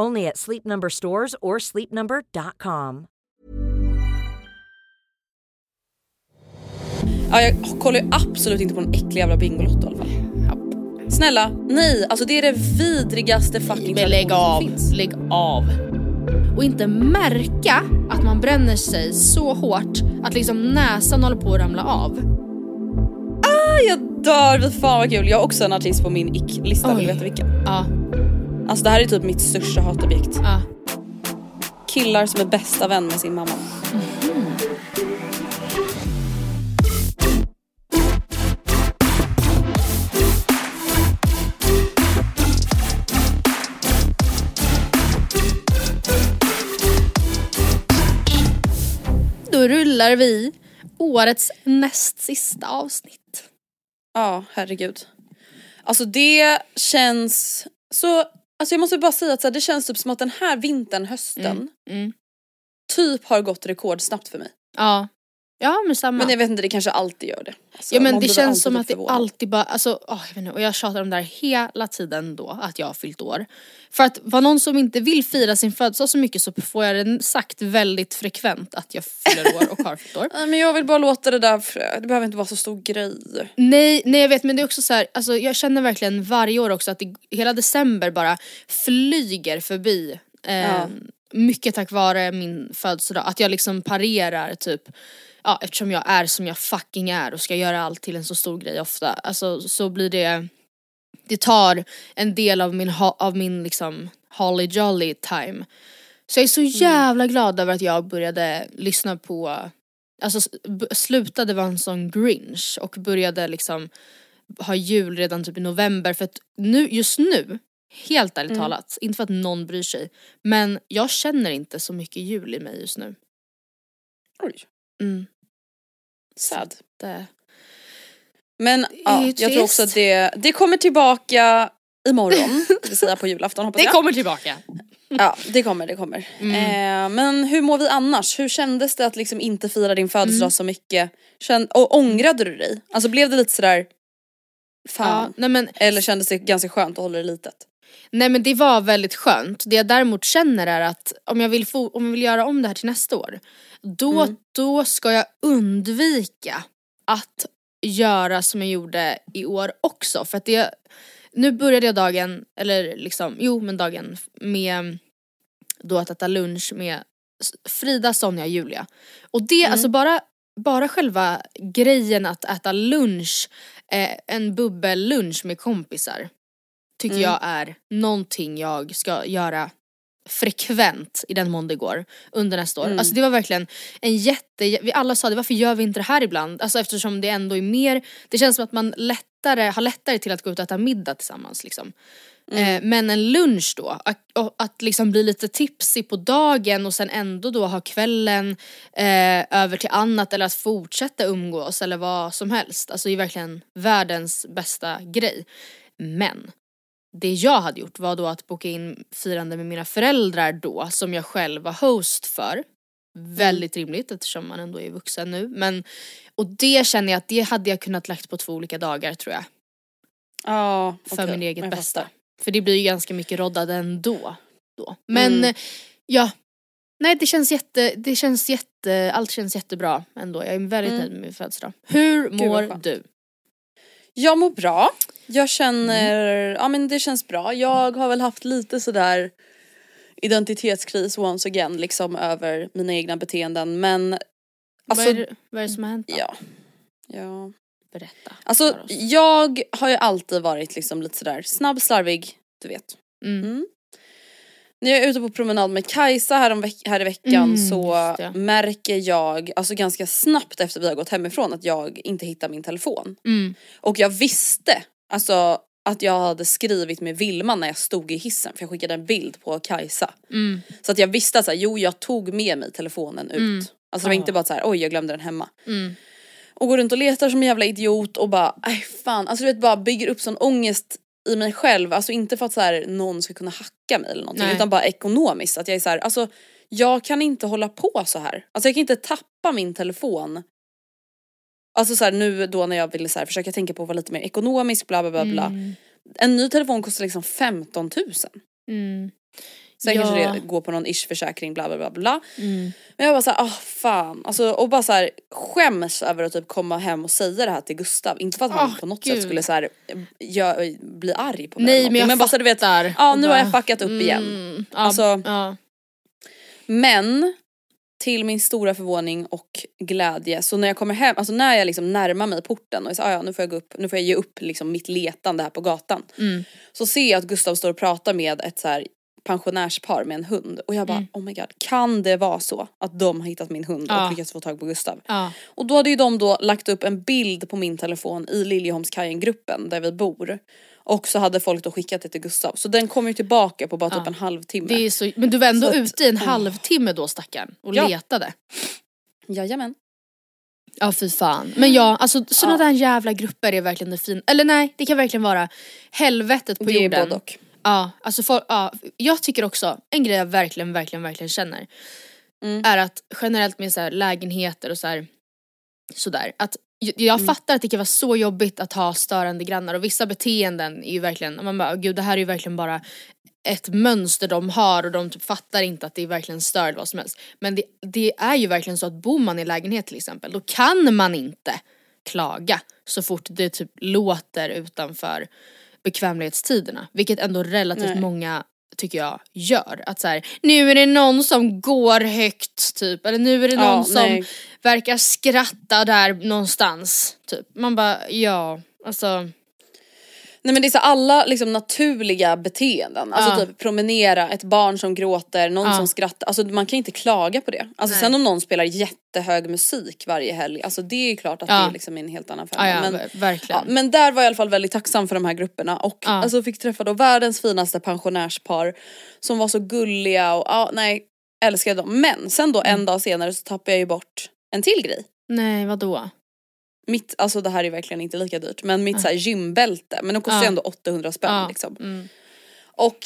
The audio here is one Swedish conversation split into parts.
Only at Sleep Number stores or sleepnumber.com. Ja, jag kollar ju absolut inte på någon äcklig jävla Bingolotto i alla fall. Snälla, nej. Alltså det är det vidrigaste fucking Men lägg av, finns. lägg av. Och inte märka att man bränner sig så hårt att liksom näsan håller på att ramla av. Ah, jag dör, fy fan vad kul. Jag har också en artist på min ick-lista, vill du veta vilken? Ja, Alltså det här är typ mitt största hatobjekt. ja. Killar som är bästa vän med sin mamma. Då rullar vi årets näst sista avsnitt. Ja, herregud. Alltså det känns så... Alltså jag måste bara säga att så här, det känns typ som att den här vintern, hösten, Mm. typ har gått rekordsnabbt för mig. Ja. Ja men samma. Men jag vet inte, det kanske alltid gör det. Alltså, ja men det känns som att det alltid bara, alltså, åh, jag vet inte, och jag tjatar om det här hela tiden då, att jag har fyllt år. För att vara någon som inte vill fira sin födelsedag så mycket så får jag det sagt väldigt frekvent att jag fyller år och har fyllt år. Nej men jag vill bara låta det där, det behöver inte vara så stor grej. Nej, nej jag vet men det är också så här, alltså jag känner verkligen varje år också att det, hela december bara flyger förbi. Eh, Ja. Mycket tack vare min födelsedag, att jag liksom parerar typ Ja eftersom jag är som jag fucking är och ska göra allt till en så stor grej ofta, alltså så blir det Det tar en del av min, av min liksom holly jolly time. Så jag är så jävla glad över att jag började lyssna på alltså slutade vara en sån grinch och började liksom ha jul redan typ i november för att nu, just nu, helt ärligt talat, inte för att någon bryr sig, men jag känner inte så mycket jul i mig just nu. Oj, Mm, sad. det, Men ja, jag tror också att det, det kommer tillbaka imorgon, det vill säga på julafton hoppas det jag. kommer tillbaka. Ja det kommer, det kommer. Mm. Eh, men hur mår vi annars? Hur kändes det att liksom inte fira din födelsedag Mm. så mycket? Känn, och ångrade du dig? Alltså blev det lite sådär, fan? Ja, nej men Eller kändes det ganska skönt att hålla det litet? Nej men det var väldigt skönt. Det jag däremot känner är att om jag vill, få, om jag vill göra om det här till nästa år, då, Mm. då ska jag undvika att göra som jag gjorde i år också. För att det, nu började jag dagen, eller liksom, jo men dagen med då att äta lunch med Frida, Sonja, Julia. Och det, Mm. alltså bara, bara själva grejen att äta lunch, eh, en bubbellunch med kompisar tycker Mm. jag är någonting jag ska göra frekvent i den mån det går under nästa år. Mm. Alltså det var verkligen en jätte, vi alla sa det, varför gör vi inte det här ibland? Alltså eftersom det ändå är mer, det känns som att man lättare, har lättare till att gå ut och äta middag tillsammans liksom. Mm. Eh, men en lunch då, att, att liksom bli lite tipsig på dagen och sen ändå då ha kvällen eh, över till annat eller att fortsätta umgås eller vad som helst. Alltså det är verkligen världens bästa grej. Men det jag hade gjort var då att boka in firande med mina föräldrar då som jag själv var host för. Väldigt rimligt eftersom man ändå är vuxen nu. Men, och det känner jag att det hade jag kunnat lagt på två olika dagar tror jag. Ja, För okej, min eget bästa. fattar. För det blir ju ganska mycket roddad ändå. Då. Men Mm. ja, nej det känns jätte, det känns jätte, allt känns jättebra ändå. Jag är väldigt Mm. nöjd med min födelsedag. Hur mår du? Jag mår bra. Jag känner, Mm. ja men det känns bra. Jag har väl haft lite sådär identitetskris once again liksom över mina egna beteenden men alltså vad, är det, vad är det som har hänt då? ja. Ja. Berätta Alltså jag har ju alltid varit liksom lite sådär snabb, slarvig, du vet. Mm. Mm. När jag är ute på promenad med Kajsa här, om här i veckan Mm, så märker jag alltså ganska snabbt efter vi har gått hemifrån att jag inte hittar min telefon. Mm. Och jag visste alltså att jag hade skrivit med Vilma när jag stod i hissen för jag skickade en bild på Kajsa. Mm. Så att jag visste att jo jag tog med mig telefonen ut. Mm. Alltså det var inte bara så här, oj jag glömde den hemma. Mm. Och går runt och letar som en jävla idiot och bara, nej fan, alltså du vet bara bygger upp sån ångest i mig själv. Alltså inte för att så här, någon ska kunna hacka mig eller någonting Nej. utan bara ekonomiskt. Att jag är så här, alltså jag kan inte hålla på så här. Alltså jag kan inte tappa min telefon. Alltså så här, nu då när jag ville så här, försöka tänka på att vara lite mer ekonomisk bla bla bla bla. Mm. En ny telefon kostar liksom 15 000. Mm. Sen Ja. kanske det går på någon ish försäkring bla bla bla bla. Mm. Men jag bara såhär, ah fan. Alltså, och bara såhär skäms över att typ komma hem och säga det här till Gustav. Inte för att han Åh, på något gud. sätt skulle såhär, gö- bli arg på mig Nej men jag bara du vet, fattar. ja nu har jag fuckat upp igen. Mm. Ja, Alltså- ja. Men till min stora förvåning och glädje så när jag kommer hem, alltså när jag liksom närmar mig porten och jag säger ah, ja nu får jag gå upp, nu får jag ge upp liksom mitt letande här på gatan. Mm. Så ser jag att Gustav står och pratar med ett så här pensionärspar med en hund och jag bara Mm. oh my god kan det vara så att de har hittat min hund Ja. och lyckats få tag på Gustav? Ja. Och då hade ju de då lagt upp en bild på min telefon i Liljeholmskajen-gruppen där vi bor. Och så hade folk då skickat det till Gustav. Så den kom ju tillbaka på bara typ Ja. en halvtimme. Det är så, men du var ändå Så ute i en åh. halvtimme då stackarn och Ja. letade. Jajamän. Ja fy fan. Men ja, alltså sådana Ja. där jävla grupper är verkligen det fina. Eller nej, det kan verkligen vara helvetet på Det är jorden. både och. Ja, alltså för, ja, jag tycker också, en grej jag verkligen, verkligen, verkligen känner Mm. är att generellt med så här lägenheter och så här, sådär, att jag, jag Mm. fattar att det kan vara så jobbigt att ha störande grannar och vissa beteenden är ju verkligen, man bara gud det här är ju verkligen bara ett mönster de har och de typ fattar inte att det är verkligen stör vad som helst. Men det, det är ju verkligen så att bor man i lägenhet till exempel, då kan man inte klaga så fort det typ låter utanför bekvämlighetstiderna. Vilket ändå relativt Nej. många tycker jag gör. Att så här, nu är det någon som går högt typ, eller nu är det någon Ja, som nej. verkar skratta där någonstans. Typ. Man bara, ja, alltså. Nej men det är så alla liksom naturliga beteenden. Alltså Ja. typ promenera, ett barn som gråter, någon Ja. som skrattar. Alltså man kan inte klaga på det. Alltså Nej. sen om någon spelar jättehög musik varje helg, alltså det är ju klart att Ja. det är liksom en helt annan femma. Men, ver- verkligen. Men där var jag i alla fall väldigt tacksam för de här grupperna och alltså fick träffa då världens finaste pensionärspar som var så gulliga och ja nej, älskade dem. Men sen då Mm. en dag senare så tappade jag ju bort en till grej. Nej, vadå? Mitt, alltså det här är verkligen inte lika dyrt men mitt så här gymbälte, men de kostar ju Ja. ändå 800 spänn Ja. liksom. Mm. Och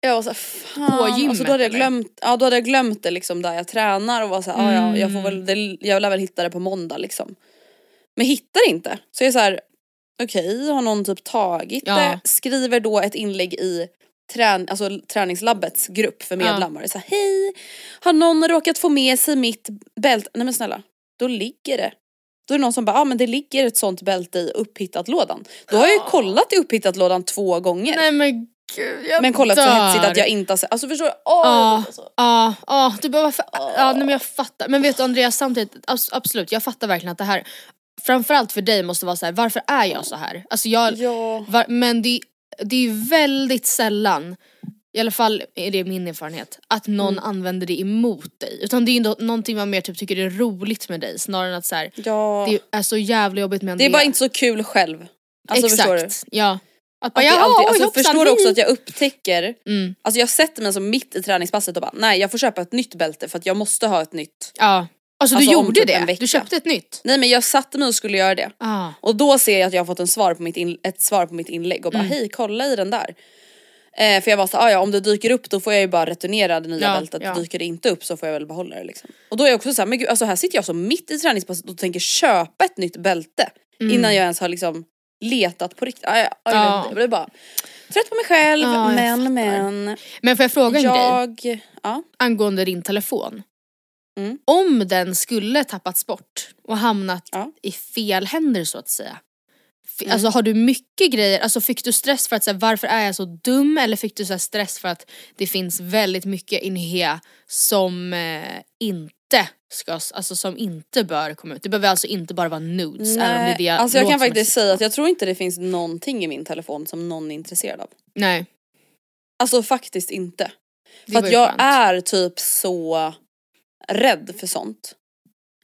jag var såhär fan, På gymmet, alltså då hade jag eller? glömt, ja då hade jag glömt det liksom där jag tränar och var såhär, mm. ja jag får väl, det, jag lär väl hitta det på måndag liksom. Men hittar inte. Så jag är såhär, okej har någon typ tagit Ja. det? Skriver då ett inlägg i trän, alltså, träningslabbets grupp för Ja. medlemmar. Så här, hej, har någon råkat få med sig mitt bälte? Nej men snälla, då ligger det. Då är det någon som bara, ah, men det ligger ett sånt bälte i upphittat-lådan. Då har jag ju kollat i upphittat-lådan två gånger. Nej men gud, jag Men kollat så hetsigt att jag inte har sett, alltså förstår du? Ja, alltså. ja, ja, du för, ja nej, men jag fattar. Men vet du Andreas samtidigt, abs- absolut jag fattar verkligen att det här, framförallt för dig måste vara så här: varför är jag så här? Alltså jag, Ja. var, men det, det är ju väldigt sällan, i alla fall är det min erfarenhet, att någon Mm. använder det emot dig. Utan det är ju nå- någonting man mer typ tycker är roligt med dig snarare än att så här, ja. det är så jävla jobbigt med Det är bara inte så kul själv. Alltså Exakt, ja. Att bara, Att alltid, alltså, hoppsan, förstår också att jag upptäcker, Mm, alltså jag sätter mig som mitt i träningspasset och bara nej jag får köpa ett nytt bälte för att jag måste ha ett nytt. ja. Alltså, Alltså, du gjorde typ en det? Du köpte ett nytt? Nej men jag satte mig och skulle göra det. Ah. Och då ser jag att jag har fått en svar på mitt in, ett svar på mitt inlägg och bara Mm. hej kolla i den där. Eh, för jag var så ah, ja om det dyker upp då får jag ju bara returnera det nya Ja, bältet, ja. dyker det inte upp så får jag väl behålla det liksom. Och då är jag också såhär, men gud alltså här sitter jag så mitt i träningspasset och tänker köpa ett nytt bälte innan jag ens har liksom letat på riktigt. Ah, ja, ah, Mm. Ja. jag blir bara trött på mig själv jag men men. Men får jag fråga en grej Jag, ja. angående din telefon? Mm. Om den skulle tappats bort och hamnat Ja. i fel händer så att säga. Mm. Alltså har du mycket grejer, alltså fick du stress för att säga varför är jag så dum eller fick du så stress för att det finns väldigt mycket in here som eh, inte ska, alltså som inte bör komma ut. Det behöver alltså inte bara vara nudes även om det det alltså jag kan faktiskt säga att jag tror inte det finns någonting i min telefon som någon är intresserad av. Nej. Alltså faktiskt inte. Det För att jag skönt. är typ så rädd för sånt.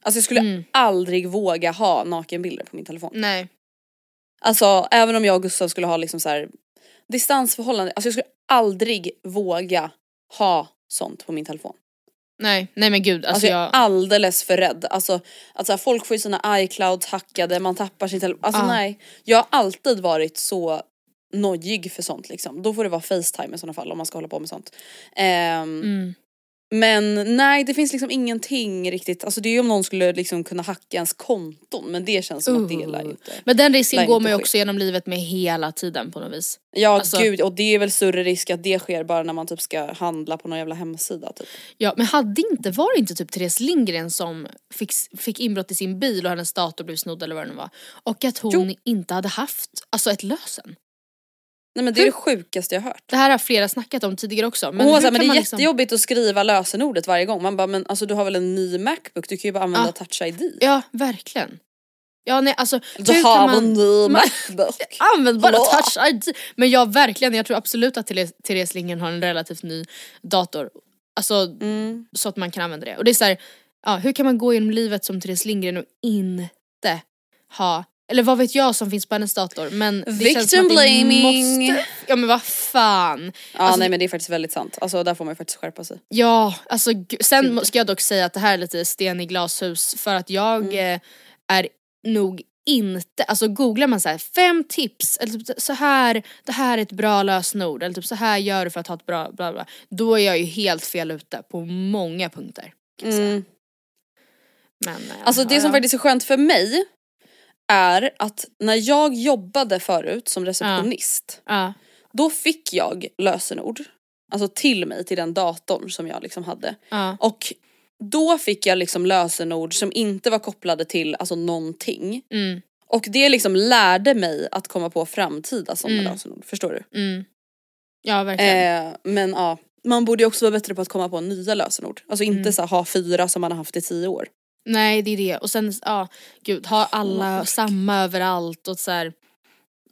Alltså jag skulle Mm. aldrig våga ha nakenbilder på min telefon. Nej. Alltså även om jag och Gustav skulle ha liksom så här distansförhållande, alltså jag skulle aldrig våga ha sånt på min telefon. Nej, nej men gud. Alltså, Alltså jag är alldeles för rädd. Alltså att så här, folk får ju sina iClouds hackade, man tappar sin telefon. Alltså Ja. nej. Jag har alltid varit så nojig för sånt liksom. Då får det vara Facetime i sådana fall om man ska hålla på med sånt. Ehm, mm. Men nej det finns liksom ingenting riktigt, alltså det är ju om någon skulle liksom kunna hacka ens konton men det känns som att det lär ju Uh. inte. Men den risken går man ju också genom livet med hela tiden på något vis. Ja Alltså- gud och det är väl större risk att det sker bara när man typ ska handla på någon jävla hemsida typ. Ja men hade inte, var det inte typ Therese Lindgren som fick, fick inbrott i sin bil och hennes dator blev snodd eller vad det nu var. Och att hon inte hade haft, alltså ett lösen. Nej men det är det sjukaste jag har hört. Det här har flera snackat om tidigare också. Men hur såhär, men det är man liksom- jättejobbigt att skriva lösenordet varje gång. Man bara, men alltså du har väl en ny Macbook, du kan ju bara använda Ja. touch ID. Ja verkligen. Ja nej alltså, Du hur har kan väl en man... ny man- Macbook? Använd bara Hallå? touch ID. Men ja verkligen, jag tror absolut att Therese Lindgren har en relativt ny dator. Alltså Mm. så att man kan använda det. Och det är så här, ja, hur kan man gå genom livet som Therese Lindgren och inte ha, eller vad vet jag som finns på hennes dator men det känns som Victim att blaming. Måste, ja men vad fan. Ja Alltså, nej men det är faktiskt väldigt sant. Alltså där får man ju faktiskt skärpa sig. Ja, alltså sen ska jag dock säga att det här är lite sten i glashus för att jag Mm. eh, är nog inte, alltså googlar man så här fem tips eller typ så här, det här är ett bra lösenord eller typ så här gör du för att ha ett bra bla bla. Då är jag ju helt fel ute på många punkter. Mm. Men, eh, Alltså det som faktiskt är skönt för mig är att när jag jobbade förut som receptionist Ja, då fick jag lösenord. Alltså till mig, till den datorn som jag liksom hade. ja, Och då fick jag liksom lösenord som inte var kopplade till alltså någonting. mm, Och det liksom lärde mig att komma på framtida sådana Mm. lösenord, förstår du? mm. Ja verkligen. Eh, men ja, man borde ju också vara bättre på att komma på nya lösenord. Alltså inte Mm. så här, ha fyra som man har haft i tio år. Nej det är det och sen, ja gud, har alla Ork. samma överallt och så här.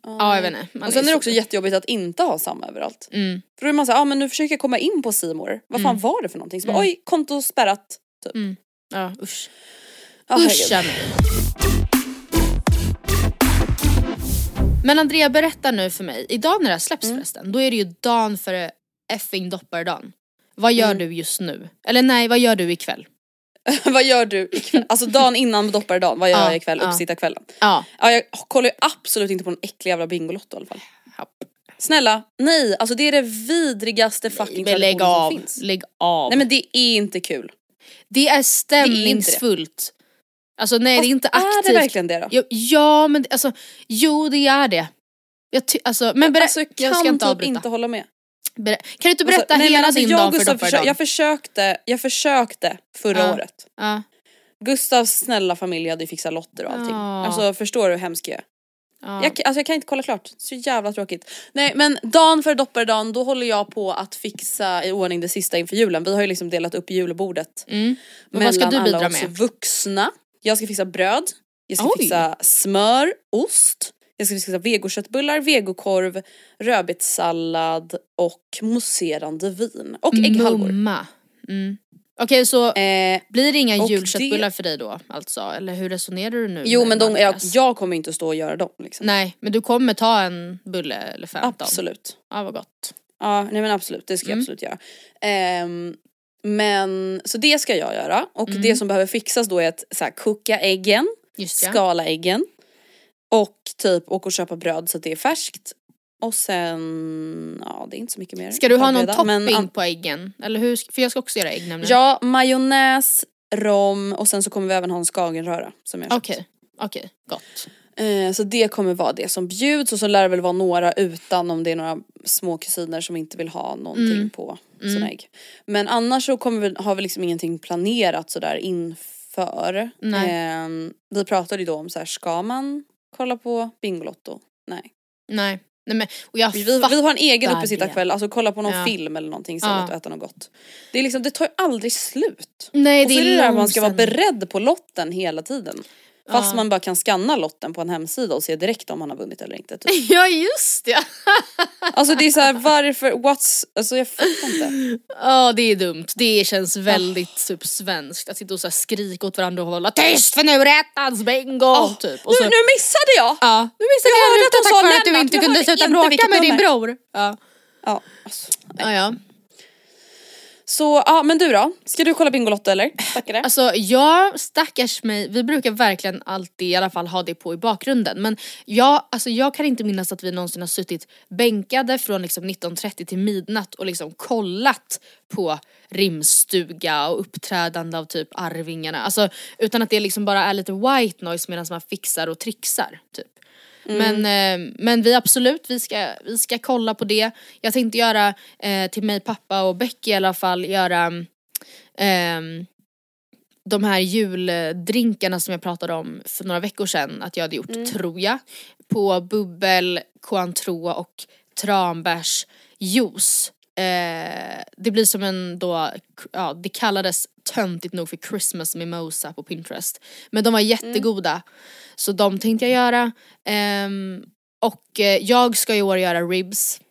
ja jag vet inte. Man Och sen är det så- också jättejobbigt att inte ha samma överallt. Mm, För då är man såhär, ja ah, men nu försöker jag komma in på Simor. Vad fan Mm. var det för någonting? Så bara, Mm. oj, konto spärrat. Typ. mm. Ja usch. Ah, Usch herregud. Annie. Men Andrea berätta nu för mig, idag när det här släpps Mm. förresten, då är det ju dagen före effing dopparedagen. Vad gör du just nu? Eller nej, vad gör du ikväll? vad gör du ikväll? Alltså dagen innan dopparedagen, vad gör Ja, jag ikväll? ja. Uppsittarkvällen. Ja. Ja, jag kollar ju absolut inte på någon äcklig jävla Bingolotto i alla fall. Snälla, nej, alltså det är det vidrigaste fucking Men lägg av, som finns. lägg av. Nej men det är inte kul. det är stämningsfullt. Alltså nej det är inte Är aktivt. det verkligen det då? Ja, ja men alltså, jo det är det. Jag ty- alltså, men berä- alltså, jag jag ska inte typ avbryta. inte hålla med. Kan du inte berätta Alltså, nej, men hela alltså, din dag för Gustav försö- dopparedagen? jag försökte, jag försökte förra Ja. året. Ja, Gustavs snälla familj hade ju fixat lotter och allting. Ja. Alltså förstår du hur hemsk jag är? ja. Jag, alltså jag kan inte kolla klart, så jävla tråkigt. Nej men dagen före dopparedagen då håller jag på att fixa i ordning det sista inför julen. Vi har ju liksom delat upp julbordet Mm. Men vad ska du bidra med? vuxna. Jag ska fixa bröd, jag ska Oj. fixa smör, ost, jag ska fixa vegoköttbullar, vegokorv, rödbetssallad och mousserande vin. Och ägghalvor. Mumma. Mm. Okej så Eh, blir det inga julköttbullar det- för dig då alltså? Eller hur resonerar du nu? jo men de, jag, jag kommer inte stå och göra dem liksom. Nej men du kommer ta en bulle eller 15? Absolut. Ja vad gott. Ja nej men absolut, det ska jag Mm. absolut göra. Ehm, men så det ska jag göra och Mm. det som behöver fixas då är att så här, koka äggen, skala äggen och typ åka och köpa bröd så att det är färskt. Och sen, ja det är inte så mycket mer. Ska du ha någon men, topping an- på äggen? Eller hur? För jag ska också göra ägg nämligen. Ja, majonnäs, rom och sen så kommer vi även ha en skagenröra som jag har köpt. Okej, okej, gott. Eh, så det kommer vara det som bjuds och så lär det väl vara några utan om det är några små kusiner som inte vill ha någonting Mm. på sina ägg. Men annars så kommer vi, har vi liksom ingenting planerat sådär inför. Eh, vi pratade ju då om så här, ska man kolla på Bingolotto? Nej. Nej. Nej men, och jag Vi, vi har en egen uppesittarkväll, alltså kolla på någon Ja. film eller någonting istället Ja. och äta något gott. Det, är liksom, det tar ju aldrig slut. Nej och det så är är det där man ska vara beredd på lotten hela tiden. Fast Ja. man bara kan scanna lotten på en hemsida och se direkt om man har vunnit eller inte. Typ. Ja just det! Alltså det är så här, varför, what's, alltså jag fattar inte. Ja det är dumt, det känns väldigt typ svenskt att sitta och så skrika åt varandra och hålla tyst för nu ettans bingo! Åh, typ. Och nu, så, nu missade jag! ja, nu missade Jag jag rutan tack vare att du inte kunde sluta bråka med din bror. Ja. Ja, alltså. Ja, ja. Så ja men du då? Ska du kolla Bingolotto eller? Stackare. Alltså jag, stackars mig, vi brukar verkligen alltid i alla fall ha det på i bakgrunden men jag, alltså jag kan inte minnas att vi någonsin har suttit bänkade från liksom 19.30 till midnatt och liksom kollat på rimstuga och uppträdande av typ Arvingarna. Alltså utan att det liksom bara är lite white noise medan man fixar och trixar typ. Men, eh, men vi absolut, vi ska, vi ska kolla på det. Jag tänkte göra eh, till mig, pappa och Becky i alla fall, göra ehm, de här juldrinkarna som jag pratade om för några veckor sedan att jag hade gjort, tror jag. På bubbel, cointreau och tranbärsjuice. Eh, det blir som en då, ja det kallades töntigt nog för Christmas mimosa på Pinterest. Men de var jättegoda. Så de tänkte jag göra. Ehm, och eh, jag ska i år göra ribs.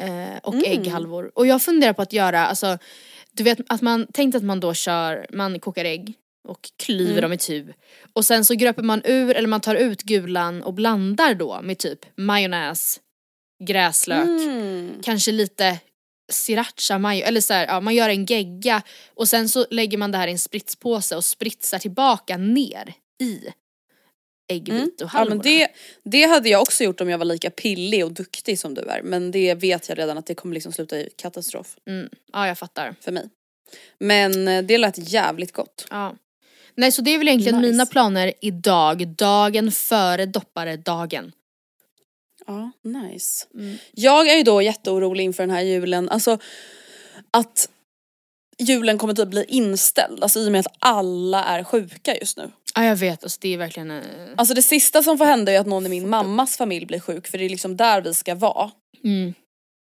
Eh, och Mm. ägghalvor. Och jag funderar på att göra, alltså du vet att man, tänk att man då kör, man kokar ägg och klyver Mm. dem i tu. Och sen så gröper man ur, eller man tar ut gulan och blandar då med typ majonnäs, gräslök, Mm. kanske lite sriracha majo, eller så här, ja, man gör en gegga och sen så lägger man det här i en spritspåse och spritsar tillbaka ner i Mm. Ja, äggvitohalvorna. men det, det hade jag också gjort om jag var lika pillig och duktig som du är. Men det vet jag redan att det kommer liksom sluta i katastrof mm, ja jag fattar. för mig. Men eh, det lät jävligt gott. Ja. Nej så det är väl egentligen Nice. mina planer idag, dagen före dopparedagen. Ja, nice. Mm. Jag är ju då jätteorolig inför den här julen. Alltså att julen kommer typ bli inställd. Alltså i och med att alla är sjuka just nu. Ja jag vet, alltså det är verkligen... eh, Alltså det sista som får hända är att någon i min mammas familj blir sjuk för det är liksom där vi ska vara. Mm.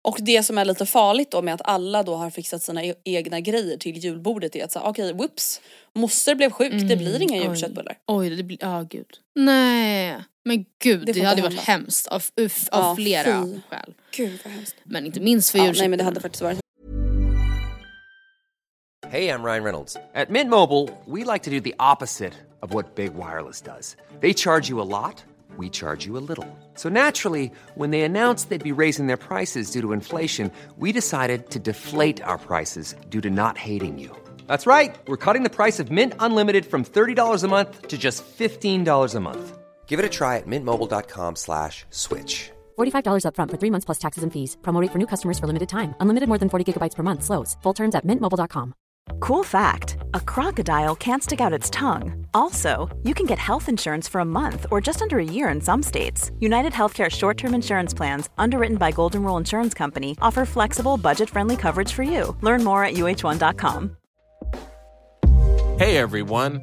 Och det som är lite farligt då med att alla då har fixat sina e- egna grejer till julbordet är att säga okej whoops, moster blev sjuk, det blir inga julköttbullar. Oj, det blir, ja gud. Nej, men gud Det det, hade varit hemskt av, uff, av Ja, flera fy. skäl. Gud vad hemskt. Men inte minst för Ja, julköttbullarna. nej men det hade faktiskt varit Hey, I'm Ryan Reynolds. At Mint Mobile, we like to do the opposite of what Big Wireless does. They charge you a lot, we charge you a little. So naturally, when they announced they'd be raising their prices due to inflation, we decided to deflate our prices due to not hating you. That's right. We're cutting the price of Mint Unlimited from $30 a month to just $15 a month. Give it a try at mintmobile.com slash switch. $45 upfront for three months plus taxes and fees. Promo rate for new customers for limited time. Unlimited more than 40 gigabytes per month. Slows. Full terms at mintmobile.com. Cool fact a crocodile can't stick out its tongue. Also, you can get health insurance for a month or just under a year in some states. United Healthcare short term insurance plans, underwritten by Golden Rule Insurance Company, offer flexible, budget friendly coverage for you. Learn more at uh1.com. Hey everyone,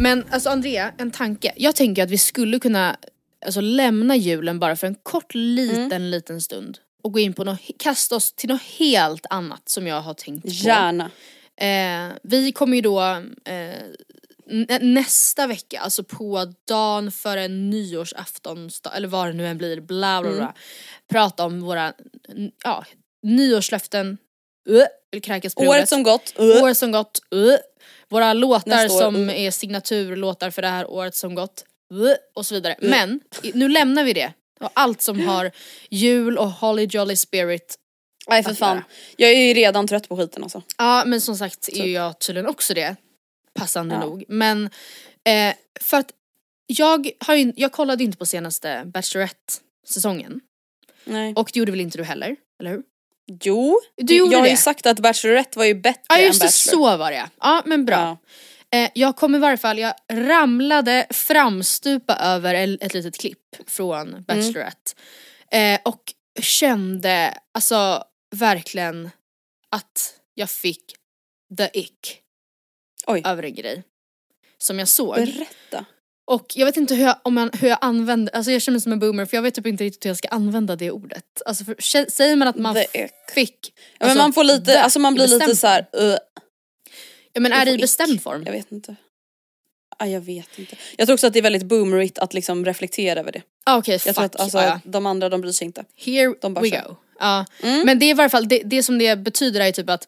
Men alltså Andrea, en tanke. Jag tänker att vi skulle kunna alltså, lämna julen bara för en kort liten, Mm. liten stund. Och gå in på något, kasta oss till något helt annat som jag har tänkt på. Gärna. Eh, vi kommer ju då eh, nä- nästa vecka, alltså på dagen före nyårsafton, eller vad det nu än blir, bla bla bla. Mm. Prata om våra ja, nyårslöften, uh, vill kräkas Året som gått. Uh. År som gått, uh. Våra låtar som uh. är signaturlåtar för det här året som gått, uh, och så vidare. Men i- nu lämnar vi det. Och allt som har jul och holly jolly spirit. Nej för fan. Jag är ju redan trött på skiten alltså. Ja men som sagt är ju jag tydligen också det. passande Ja. nog. Men eh, för att jag, har ju, jag kollade ju inte på senaste Bachelorette-säsongen. Nej. Och det gjorde väl inte du heller? Eller hur? Jo, Du jag har ju det. sagt att Bachelorette var ju bättre Ja än just det, Bachelor. så var det Ja men bra. Ja. Eh, jag kom i varje fall, jag ramlade framstupa över ett litet klipp från Bachelorette. Eh, och kände alltså verkligen att jag fick the ick Oj. över en grej. Som jag såg. Berätta. Och jag vet inte hur jag, om jag, hur jag använder, alltså jag känner mig som en boomer för jag vet typ inte riktigt hur jag ska använda det ordet. Alltså för, säger man att man fick. Ja, men alltså, man får lite, alltså man blir lite bestämd så här. form. Uh, Ja men jag är det i bestämd form? Jag vet inte. Ah, jag vet inte. Jag tror också att det är väldigt boomerigt att liksom reflektera över det. Ah, Okej, Jag fuck. tror att alltså, ja. de andra de bryr sig inte. Here De bara we kör. go. Ja. Mm. Men det är i varje fall, det, det som det betyder är typ att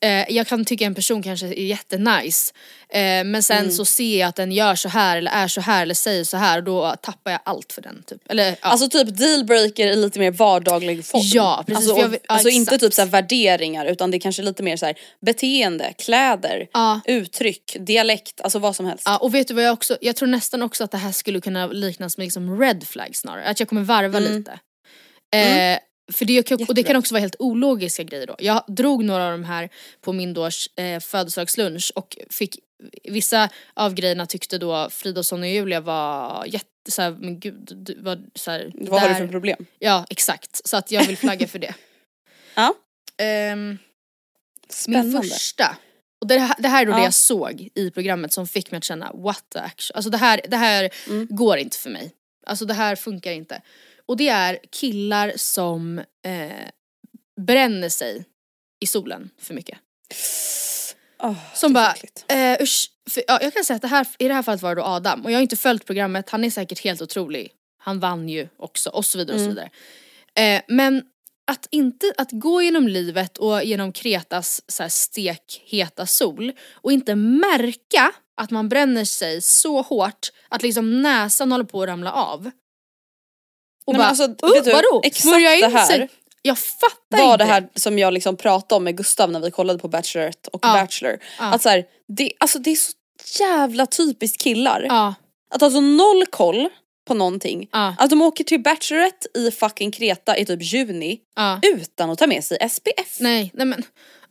eh, jag kan tycka en person kanske är jättenice eh, men sen Mm. så ser jag att den gör så här eller är så här eller säger så här och då tappar jag allt för den typ. Eller, ja. Alltså typ dealbreaker i lite mer vardaglig form. Ja, precis, Alltså, jag och, vill- ja, alltså inte typ så värderingar utan det är kanske lite mer så här beteende, kläder, Ja. uttryck, dialekt, alltså vad som helst. Ja, och vet du vad jag också, jag tror nästan också att det här skulle kunna liknas med liksom red flag snarare, att jag kommer varva Mm. lite. Eh, för det, kan- och det kan också vara helt ologiska grejer då. Jag drog några av de här på min då eh, födelsedagslunch och fick Vissa av grejerna tyckte då Fridolfsson och Julia var jätte såhär, men gud, du, var såhär, vad har du där- för problem? Ja exakt, så att jag vill flagga för det. Ja. Ehm, min första, och det här, det här är då det Ja. jag såg i programmet som fick mig att känna what the action. Alltså det här, det här Mm. går inte för mig. Alltså det här funkar inte. Och det är killar som eh, bränner sig i solen för mycket. Åh, Som bara, eh, usch, för, ja, jag kan säga att det här, i det här fallet var det då Adam och jag har inte följt programmet, han är säkert helt otrolig. Han vann ju också och så vidare och så Mm. vidare. Eh, men att inte, att gå genom livet och genom Kretas så här, stekheta sol och inte märka att man bränner sig så hårt att liksom näsan håller på att ramla av. Och Nej, bara, alltså, "Uh, vet du, vadå? exakt in det här sig? Jag fattar var inte. det här som jag liksom pratade om med Gustav när vi kollade på Bachelorette och Ja. Bachelor. Ja. Att så här, det, alltså det är så jävla typiskt killar. Ja, Att ha så noll koll på någonting. Att de åker till Bachelorette i fucking Kreta i typ juni utan att ta med sig SPF. Nej, nej men.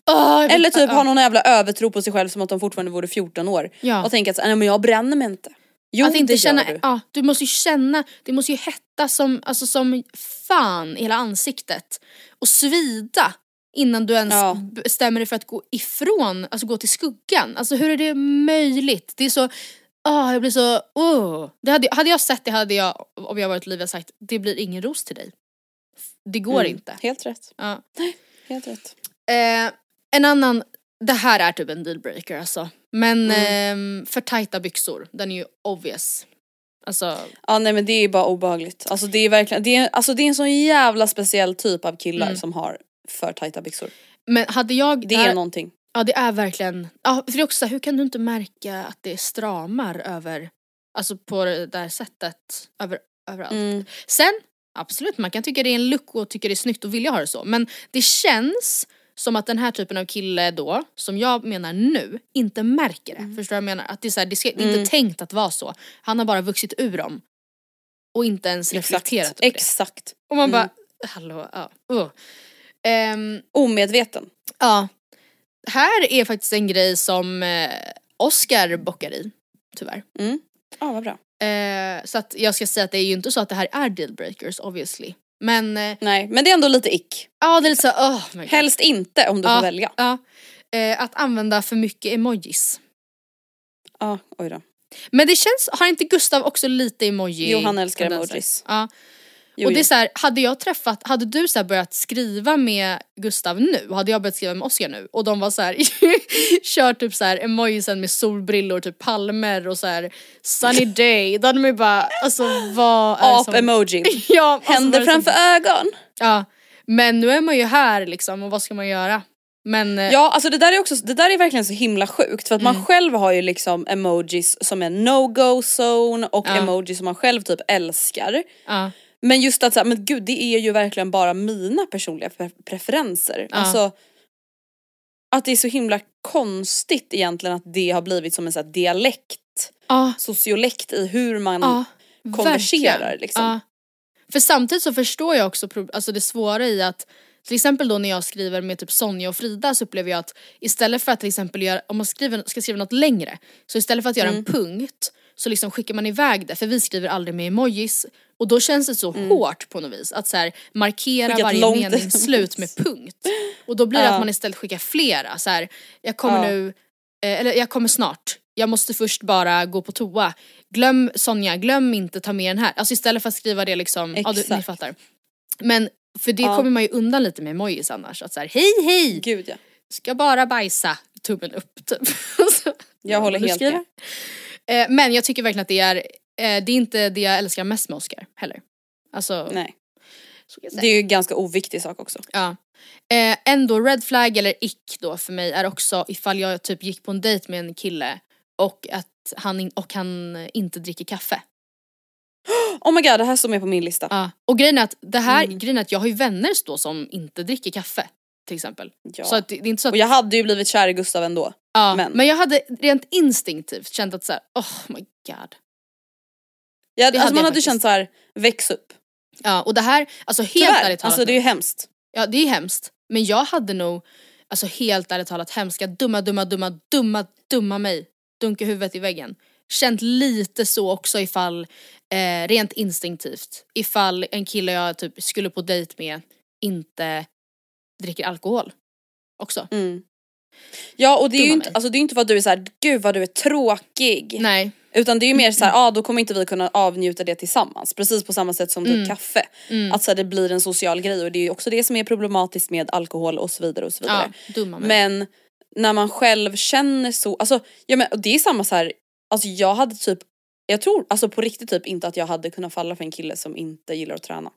Jag Eller typ ja. ha någon jävla övertro på sig själv som att de fortfarande vore 14 år. Ja. Och tänka att nej men jag bränner mig inte. Jo att inte det känna, gör du. ja du måste ju känna, det måste ju hetta som, alltså som fan i hela ansiktet. Och svida innan du ens Ja. bestämmer dig för att gå ifrån, alltså gå till skuggan. Alltså hur är det möjligt? Det är så, ah jag blir så, oh. det hade, hade jag sett det hade jag, om jag varit Olivia sagt, det blir ingen ros till dig. Det går Mm, inte. Helt rätt. Ja. Helt rätt. Eh, en annan, det här är typ en dealbreaker alltså. Men Mm. ehm, för tajta byxor, den är ju obvious. Alltså, Ja nej men det är bara obehagligt. Alltså det är verkligen, det är, alltså det är en sån jävla speciell typ av killar Mm. som har för tajta byxor. men hade jag, Det här- är någonting. ja det är verkligen, ja för det är också hur kan du inte märka att det stramar över, alltså på det där sättet, över, överallt. Mm. Sen, absolut man kan tycka det är en look och tycka det är snyggt och vilja ha det så, men det känns som att den här typen av kille då, som jag menar nu, inte märker det. Förstår du vad jag menar? Att det är, så här, det, ska, Mm. inte tänkt att vara så. Han har bara vuxit ur dem. Och inte ens reflekterat Exakt. över det. Exakt. Och man Mm. bara, hallå, ja. Uh. Ehm, Omedveten. ja. Här är faktiskt en grej som eh, Oscar bockar i, tyvärr. Mm. Ja vad bra. Eh, så att jag ska säga att det är ju inte så att det här är dealbreakers obviously. Men eh, Nej men det är ändå lite ick. ja det är lite så, oh my God. Helst inte om du Ja. får välja. Ja. Eh, att använda för mycket emojis. Ja oj då. Men det känns, har inte Gustav också lite emoji? Jo, han älskar emojis. Ja. Jo, och det är så här, hade jag träffat, hade du så börjat skriva med Gustav nu, hade jag börjat skriva med Oscar nu och de var så här kör typ så här emojisen med solbrillor, typ palmer och så här sunny day, då hade man ju bara alltså vad är det som... Ap-emoji. Ja, alltså, Händer som- framför ögon. Ja, men nu är man ju här liksom och vad ska man göra? Men eh, Ja alltså det där är också, det där är verkligen så himla sjukt för att Mm. man själv har ju liksom emojis som är no-go zone och Ja. emojis som man själv typ älskar. ja, Men just att så här, men gud det är ju verkligen bara mina personliga pre- preferenser. Ja. Alltså att det är så himla konstigt egentligen att det har blivit som en sån här dialekt, Ja, sociolekt i hur man ja. konverserar verkligen. liksom. Ja. För samtidigt så förstår jag också alltså det svåra i att till exempel då när jag skriver med typ Sonja och Frida så upplever jag att istället för att till exempel göra, om man skriver, ska skriva något längre, så istället för att göra Mm. en punkt så liksom skickar man iväg det för vi skriver aldrig med emojis och då känns det så hårt på något vis att så här, markera Mm. Skicka ett varje långt meningsslut med punkt. Och då blir det Ja. att man istället skickar flera så här, jag kommer Ja. nu, eh, eller jag kommer snart, jag måste först bara gå på toa. Glöm Sonja, glöm inte ta med den här. Alltså istället för att skriva det liksom, ja du, ni fattar. Men för det Ja. kommer man ju undan lite med emojis annars. Att så här, hej hej! Gud ja. Ska bara bajsa, tummen upp typ. Jag håller helt med. Eh, men jag tycker verkligen att det är, det är inte det jag älskar mest med Oscar heller. Alltså, Nej. Det är ju en ganska oviktig sak också. Ja. Eh, ändå red flag eller ick då för mig är också ifall jag typ gick på en dejt med en kille och att han, in, och han inte dricker kaffe. Oh my god, det här står med på min lista. Ja. Och grejen är att det här, Mm. grejen att jag har ju vänner då som inte dricker kaffe till exempel. Ja. Så att det, det är inte så att, Och jag hade ju blivit kär i Gustav ändå. ja, men. men- jag hade rent instinktivt känt att såhär, oh my god. Jag, Det alltså hade man jag hade faktiskt. känt så här: väx upp. Ja och det här, alltså helt Tyvärr, ärligt talat alltså det är ju hemskt. Ja det är hemskt. Men jag hade nog, alltså helt ärligt talat hemska, dumma, dumma, dumma, dumma, dumma mig. Dunka huvudet i väggen. Känt lite så också ifall, eh, rent instinktivt, ifall en kille jag typ skulle på dejt med inte dricker alkohol. Också. Mm. Ja och det är ju inte, alltså det är inte att du är så här, gud vad du är tråkig. Nej. Utan det är ju mer så här, ah, då kommer inte vi kunna avnjuta det tillsammans. Precis på samma sätt som typ kaffe. Att så här, det blir en social grej och det är ju också det som är problematiskt med alkohol och så vidare och så vidare. Ja, dumma mig. Men när man själv känner så, alltså ja, men, det är samma så här, alltså jag hade typ, jag tror alltså på riktigt typ inte att jag hade kunnat falla för en kille som inte gillar att träna.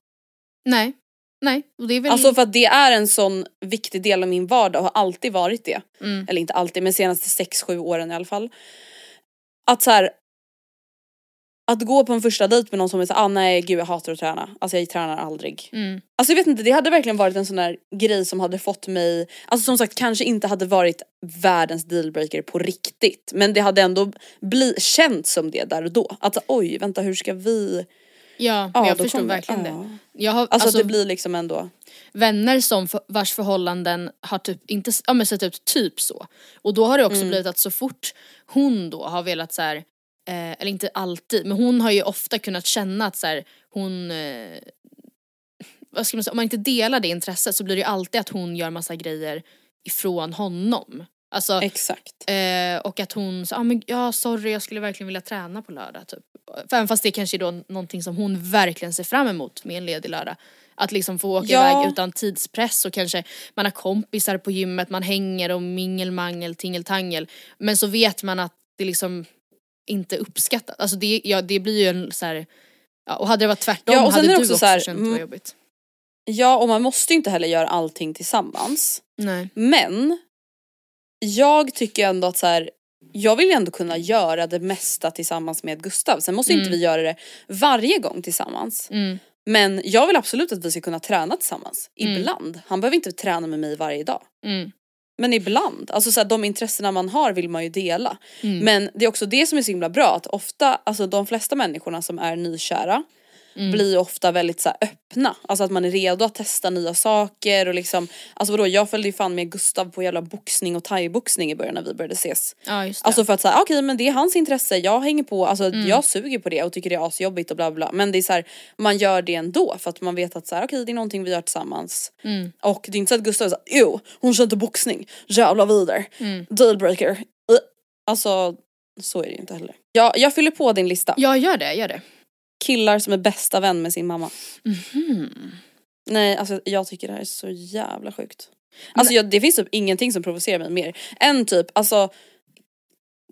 Nej. Nej. Och det är väl... Alltså för att det är en sån viktig del av min vardag och har alltid varit det. Mm. Eller inte alltid men senaste 6-7 åren i alla fall. Att så här. Att gå på en första dejt med någon som är såhär, ah, nej gud jag hatar att träna. Alltså jag tränar aldrig. Mm. Alltså jag vet inte, det hade verkligen varit en sån där grej som hade fått mig, alltså som sagt kanske inte hade varit världens dealbreaker på riktigt. Men det hade ändå bli, känts som det där och då. Att oj vänta hur ska vi? Ja, Ja, jag förstår verkligen ja. det. Jag har, Alltså, alltså, att det blir liksom ändå, vänner som vars förhållanden har typ inte, ja men sett ut typ så. Och då har det också blivit att så fort hon då har velat så här, eh, eller inte alltid, men hon har ju ofta kunnat känna att så här, hon eh, vad ska man säga, om man inte delar det intresset så blir det ju alltid att hon gör massa grejer ifrån honom. Alltså, exakt. Eh, och att hon sa, ah, men, ja sorry jag skulle verkligen vilja träna på lördag typ. Även fast det kanske är då någonting som hon verkligen ser fram emot med en ledig lördag. Att liksom få åka Ja. iväg utan tidspress och kanske man har kompisar på gymmet, man hänger och mingelmangel, tingeltangel. Men så vet man att det liksom inte uppskattat. Alltså det, ja, det blir ju en så här, ja, och hade det varit tvärtom Ja, och hade du också också så här, känt det var mm, jobbigt. Ja och man måste ju inte heller göra allting tillsammans. Nej. Men jag tycker ändå att så här, jag vill ändå kunna göra det mesta tillsammans med Gustav. Sen måste inte vi göra det varje gång tillsammans. Mm. Men jag vill absolut att vi ska kunna träna tillsammans. Ibland. Han behöver inte träna med mig varje dag. Mm. Men ibland, alltså så här, de intressena man har vill man ju dela. Mm. Men det är också det som är så himla bra att ofta, alltså de flesta människorna som är nykära Mm. blir ofta väldigt så här, öppna. Alltså att man är redo att testa nya saker och liksom, alltså vadå jag följde ju fan med Gustav på jävla boxning och thaiboxning i början när vi började ses. Ja. Alltså för att säga okej men det är hans intresse, jag hänger på, alltså Mm. jag suger på det och tycker det är asjobbigt och bla bla men det är så här, man gör det ändå för att man vet att så här, okej det är någonting vi gör tillsammans. Mm. Och det är inte så att Gustav är såhär, jo hon kör inte boxning, jävla vidare, Mm. dealbreaker. Alltså så är det inte heller. Jag, jag fyller på din lista. Ja gör det, gör det. Killar som är bästa vän med sin mamma. Mhm. Nej alltså jag tycker det här är så jävla sjukt. Alltså jag, det finns typ ingenting som provocerar mig mer än typ alltså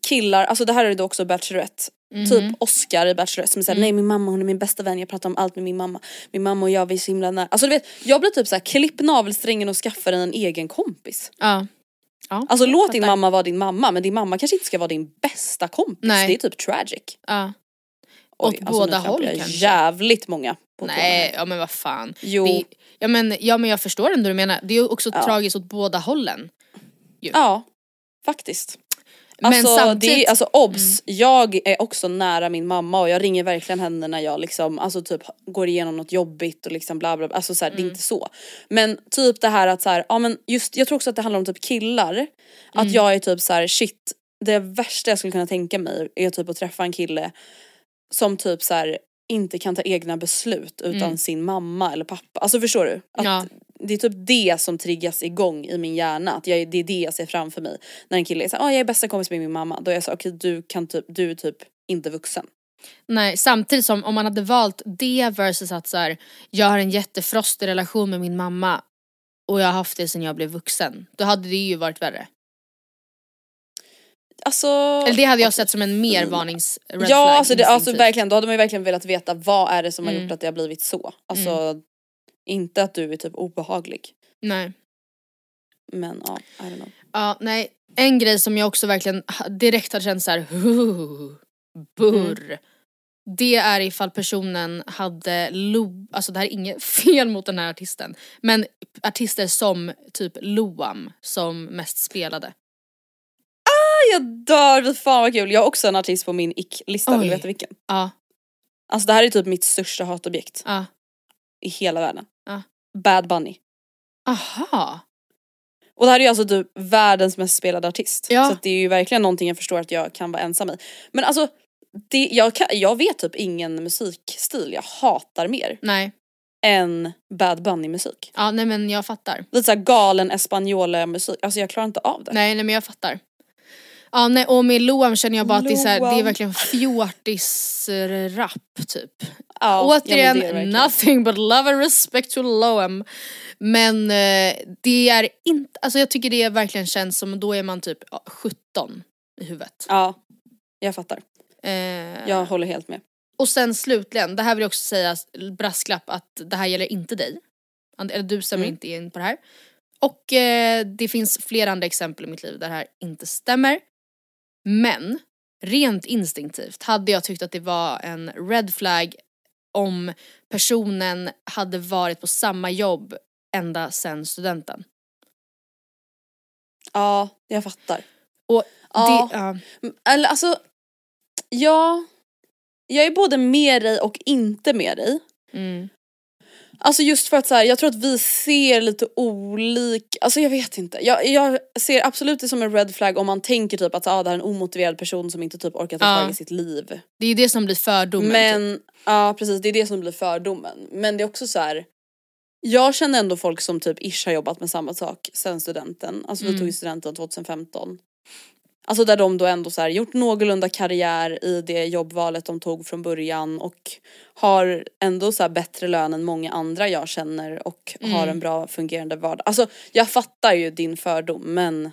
killar, alltså det här är då också Bachelorette. Mhm. Typ Oscar i Bachelorette som säger Mm. nej min mamma hon är min bästa vän, jag pratar om allt med min mamma. Min mamma och jag vi är så himla nära. Alltså du vet, jag blir typ såhär klipp navelsträngen och skaffa dig en egen kompis. Ja. ja. Alltså låt din mamma vara din mamma men din mamma kanske inte ska vara din bästa kompis. Nej. Det är typ tragic. Ja. Åt nu båda håll kanske. Jävligt många tårna Nej, ja men vad fan. Jo. Det, ja, men, ja men jag förstår ändå du menar. Det är ju också Ja. tragiskt åt båda hållen. ju. Ja, faktiskt. Men Alltså, samtidigt, Mm. det, alltså obs, jag är också nära min mamma och jag ringer verkligen henne när jag liksom, alltså typ går igenom något jobbigt och liksom bla bla, bla. alltså så här, det Mm. är inte så. Men typ det här att så här, ja men just, jag tror också att det handlar om typ killar. Att Mm. jag är typ så här, shit, det värsta jag skulle kunna tänka mig är typ att träffa en kille som typ så här inte kan ta egna beslut utan Mm. sin mamma eller pappa. Alltså förstår du? Att Ja. Det är typ det som triggas igång i min hjärna. Att jag, det är det jag ser framför mig. När en kille är såhär, ah, jag är bästa kompis med min mamma. Då är jag så okej du kan typ, du är typ inte vuxen. Nej, samtidigt som om man hade valt det versus att så här, jag har en jättefrostig relation med min mamma och jag har haft det sedan jag blev vuxen. Då hade det ju varit värre. Alltså. Eller det hade jag sett som en mer varnings red Ja flag alltså, det, alltså instinktivt. verkligen, då hade man ju verkligen velat veta vad är det som har Mm. gjort att det har blivit så. Alltså inte att du är typ obehaglig. Nej. Men ja, I don't know. Ja, nej. En grej som jag också verkligen direkt har känt såhär, burr. Mm. Det är ifall personen hade lo, alltså det här är inget fel mot den här artisten, men artister som typ Loam som mest spelade. Jag dör, fan vad kul. Jag har också en artist på min ick-lista, vill du veta vilken? Ja, Alltså det här är typ mitt största hatobjekt ja. i hela världen. Ja. Bad Bunny. Aha. Och det här är ju alltså typ världens mest spelade artist. Ja. Så att det är ju verkligen någonting jag förstår att jag kan vara ensam i. Men alltså, det, jag, kan, jag vet typ ingen musikstil jag hatar mer Nej. än Bad Bunny musik. Ja, nej men jag fattar. Lite såhär galen espanjola musik, alltså jag klarar inte av det. Nej, nej men jag fattar. Ja, nej, och med Loam känner jag bara att det är, så här, det är verkligen fjortis-rap typ. Ja, Återigen, ja, nothing but love and respect to Loam. Men eh, det är inte, alltså jag tycker det verkligen känns som, då är man typ ja, 17 i huvudet. Ja, jag fattar. Eh, Jag håller helt med. Och sen slutligen, det här vill jag också säga, brasklapp att det här gäller inte dig. Eller du stämmer Mm. inte in på det här. Och eh, det finns flera andra exempel i mitt liv där det här inte stämmer. Men rent instinktivt hade jag tyckt att det var en red flag om personen hade varit på samma jobb ända sedan studenten. Ja, jag fattar. Och Ja. det, ja. Eller alltså, ja. Jag är både med dig och inte med dig. Mm. Alltså just för att så här, jag tror att vi ser lite olika, alltså jag vet inte. Jag, jag ser absolut det som en red flag om man tänker typ att ah, det här är en omotiverad person som inte typ orkar ta tag i sitt liv. Det är ju det som blir fördomen. typ. Men, ja precis det är det som blir fördomen. Men det är också så här. Jag känner ändå folk som typ ish har jobbat med samma sak sen studenten. Alltså vi Mm. tog ju studenten 2015. Alltså där de då ändå så gjort någorlunda karriär i det jobbvalet de tog från början och har ändå så bättre lön än många andra jag känner och har Mm. en bra fungerande vardag. Alltså jag fattar ju din fördom men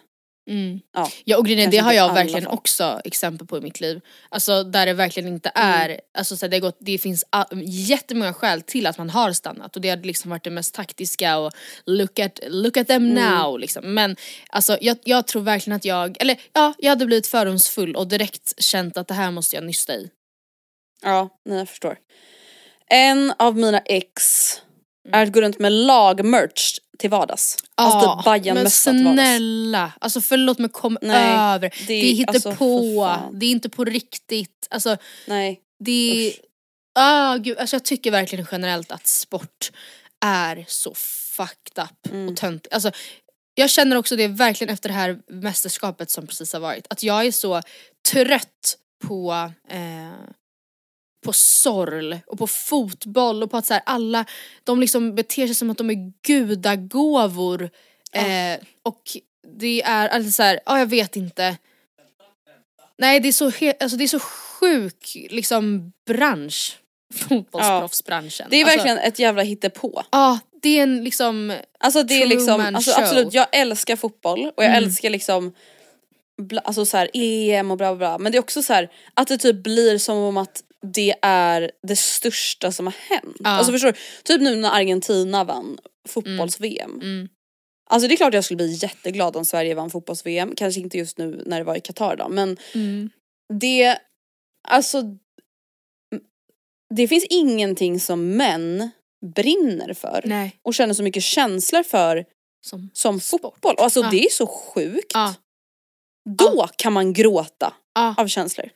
Mm. ja. Ja och grejen det har jag verkligen fall. också exempel på i mitt liv. Alltså där det verkligen inte är, alltså så här, det, gått, det finns a- jättemånga skäl till att man har stannat och det har liksom varit det mest taktiska och look at, look at them now liksom. Men alltså jag, jag tror verkligen att jag, eller ja, jag hade blivit fördomsfull och direkt känt att det här måste jag nysta i. Ja, nej jag förstår. En av mina ex är att gå runt med lagmerch till vardags. Alltså Ja, typ Bajan-mössa till men vardags. snälla, alltså förlåt men kom Nej, över. det Det, är- är alltså, hittepå, fan. det är inte på riktigt. Alltså Nej. Det Usch. ah, gud, alltså jag tycker verkligen generellt att sport är så fucked up Mm. och töntigt. Alltså, jag känner också det verkligen efter det här mästerskapet som precis har varit. Att jag är så trött på eh, på sorl och på fotboll och på att så här, alla de liksom beter sig som att de är gudagåvor. Eh, och det är alltså så här, ja jag vet inte. Nej det är så, alltså, det är så sjuk liksom bransch. Fotbollsproffsbranschen. Det är alltså, verkligen ett jävla hittepå. Ja, det är en liksom, Alltså det är liksom, alltså, absolut jag älskar fotboll och jag Mm. älskar liksom bla, alltså så här EM och bla bla bla men det är också så här att det typ blir som om att det är det största som har hänt. Ja. Alltså förstår du? Typ nu när Argentina vann fotbolls-VM. mm, Alltså det är klart jag skulle bli jätteglad om Sverige vann fotbolls-VM, kanske inte just nu när det var i Qatar då men mm, det, alltså det finns ingenting som män brinner för nej. och känner så mycket känslor för Som, som fotboll. Alltså Ja. det är så sjukt. Ja. Då kan man gråta Ja. av känslor.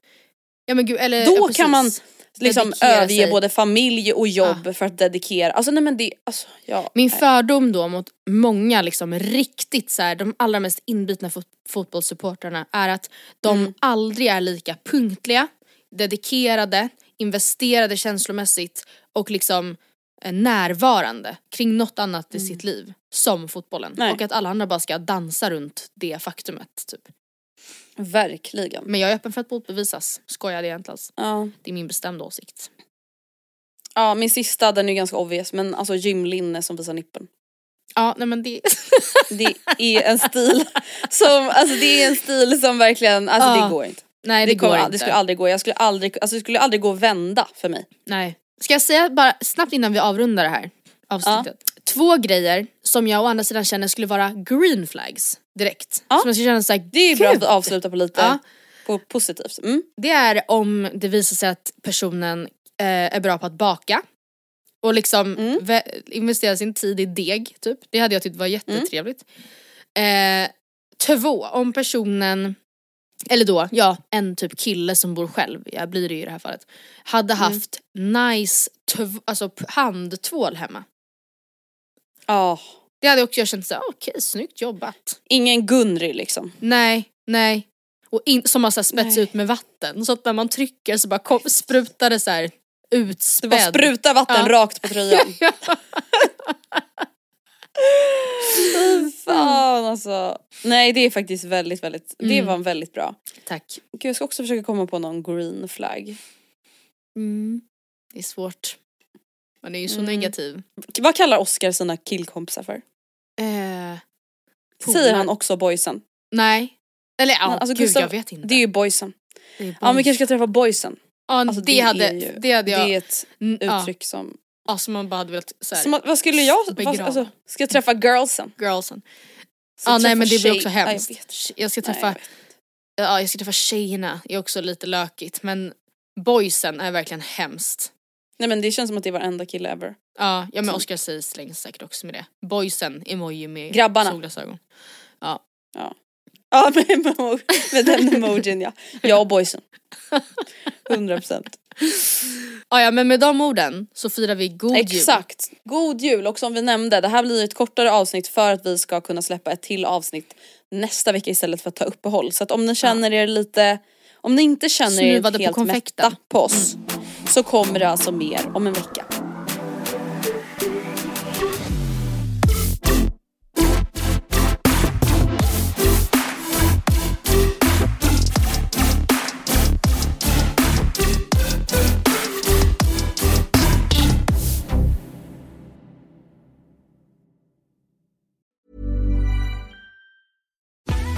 ja men gud, eller, Då ja, kan man. Liksom Dedikera överge sig. både familj och jobb för att dedikera. Alltså nej men det, alltså ja. Min nej. fördom då mot många liksom riktigt så här, de allra mest inbitna fot- fotbollssupportrarna är att de Mm. aldrig är lika punktliga, dedikerade, investerade känslomässigt och liksom eh, närvarande kring något annat i sitt liv som fotbollen. Mm. Nej. Och att alla andra bara ska dansa runt det faktumet. Typ. Verkligen. Men jag är öppen för att motbevisas, skojade jag inte alls. Ja. Det är min bestämda åsikt. ja min sista den är ju ganska obvious men alltså gymlinne som visar nippen. Ja nej men det... Det är en stil som, alltså det är en stil som verkligen, alltså Ja. det går inte. nej det, Det, går inte. det skulle aldrig gå, jag skulle aldrig, alltså det skulle aldrig gå att vända för mig. Nej. Ska jag säga bara snabbt innan vi avrundar det här avsnittet. Två grejer som jag å andra sidan känner skulle vara green flags direkt. Ja. Som jag skulle känna såhär, Det är bra att avsluta på lite Ja. på positivt. Mm. Det är om det visar sig att personen eh, är bra på att baka. Och liksom Mm. investera sin tid i deg typ. Det hade jag tyckt var jättetrevligt. Eh, två, om personen eller då, ja, en typ kille som bor själv, jag blir det ju i det här fallet, hade Mm. haft nice alltså handtvål hemma. Ja. Det hade också jag känt såhär, okej snyggt jobbat. Ingen Gunri liksom. Nej, nej. Och in, som har spets Nej. ut med vatten så att när man trycker så bara kom, sprutar det så här Det utspädd. bara sprutar vatten Ja. rakt på tröjan. Fan alltså. Nej det är faktiskt väldigt väldigt, det Mm. var väldigt bra. Tack. Gud, jag ska också försöka komma på någon green flag. Mm. Det är svårt. Man är ju så Mm. negativ. Vad kallar Oscar sina killkompisar för? Eh, Säger han också boysen? nej. Eller ja, alltså, gud Gustav- jag vet inte. Det är ju boysen. Det är Ja men vi boys. kanske ska träffa boysen. ja, Alltså, det, det hade, ju- det hade jag, Det är ett Mm, ja, uttryck som... ja, som man bara hade velat som att- vad skulle jag... Vad, alltså, ska jag träffa girlsen? girlsen. Ska Ja jag nej men det blir också Ja, jag hemskt. vet. jag ska Nej, träffa, jag vet. ja jag ska träffa tjejerna, är också lite lökigt men boysen är verkligen hemskt. Nej men det känns som att det är varenda kille ever. Ja, ja men Oscar säger slängs säkert också med det. Boysen, emoji med Grabbarna. solglasögon. Ja med, emo- med den emojin ja. Jag och boysen. 100 procent. Ja, ja men med de orden så firar vi god jul. Exakt. God jul och som vi nämnde, det här blir ett kortare avsnitt för att vi ska kunna släppa ett till avsnitt nästa vecka istället för att ta uppehåll. Så att om ni känner er lite, om ni inte känner er Snuvade på helt mätta på oss så kommer det alltså mer om en vecka.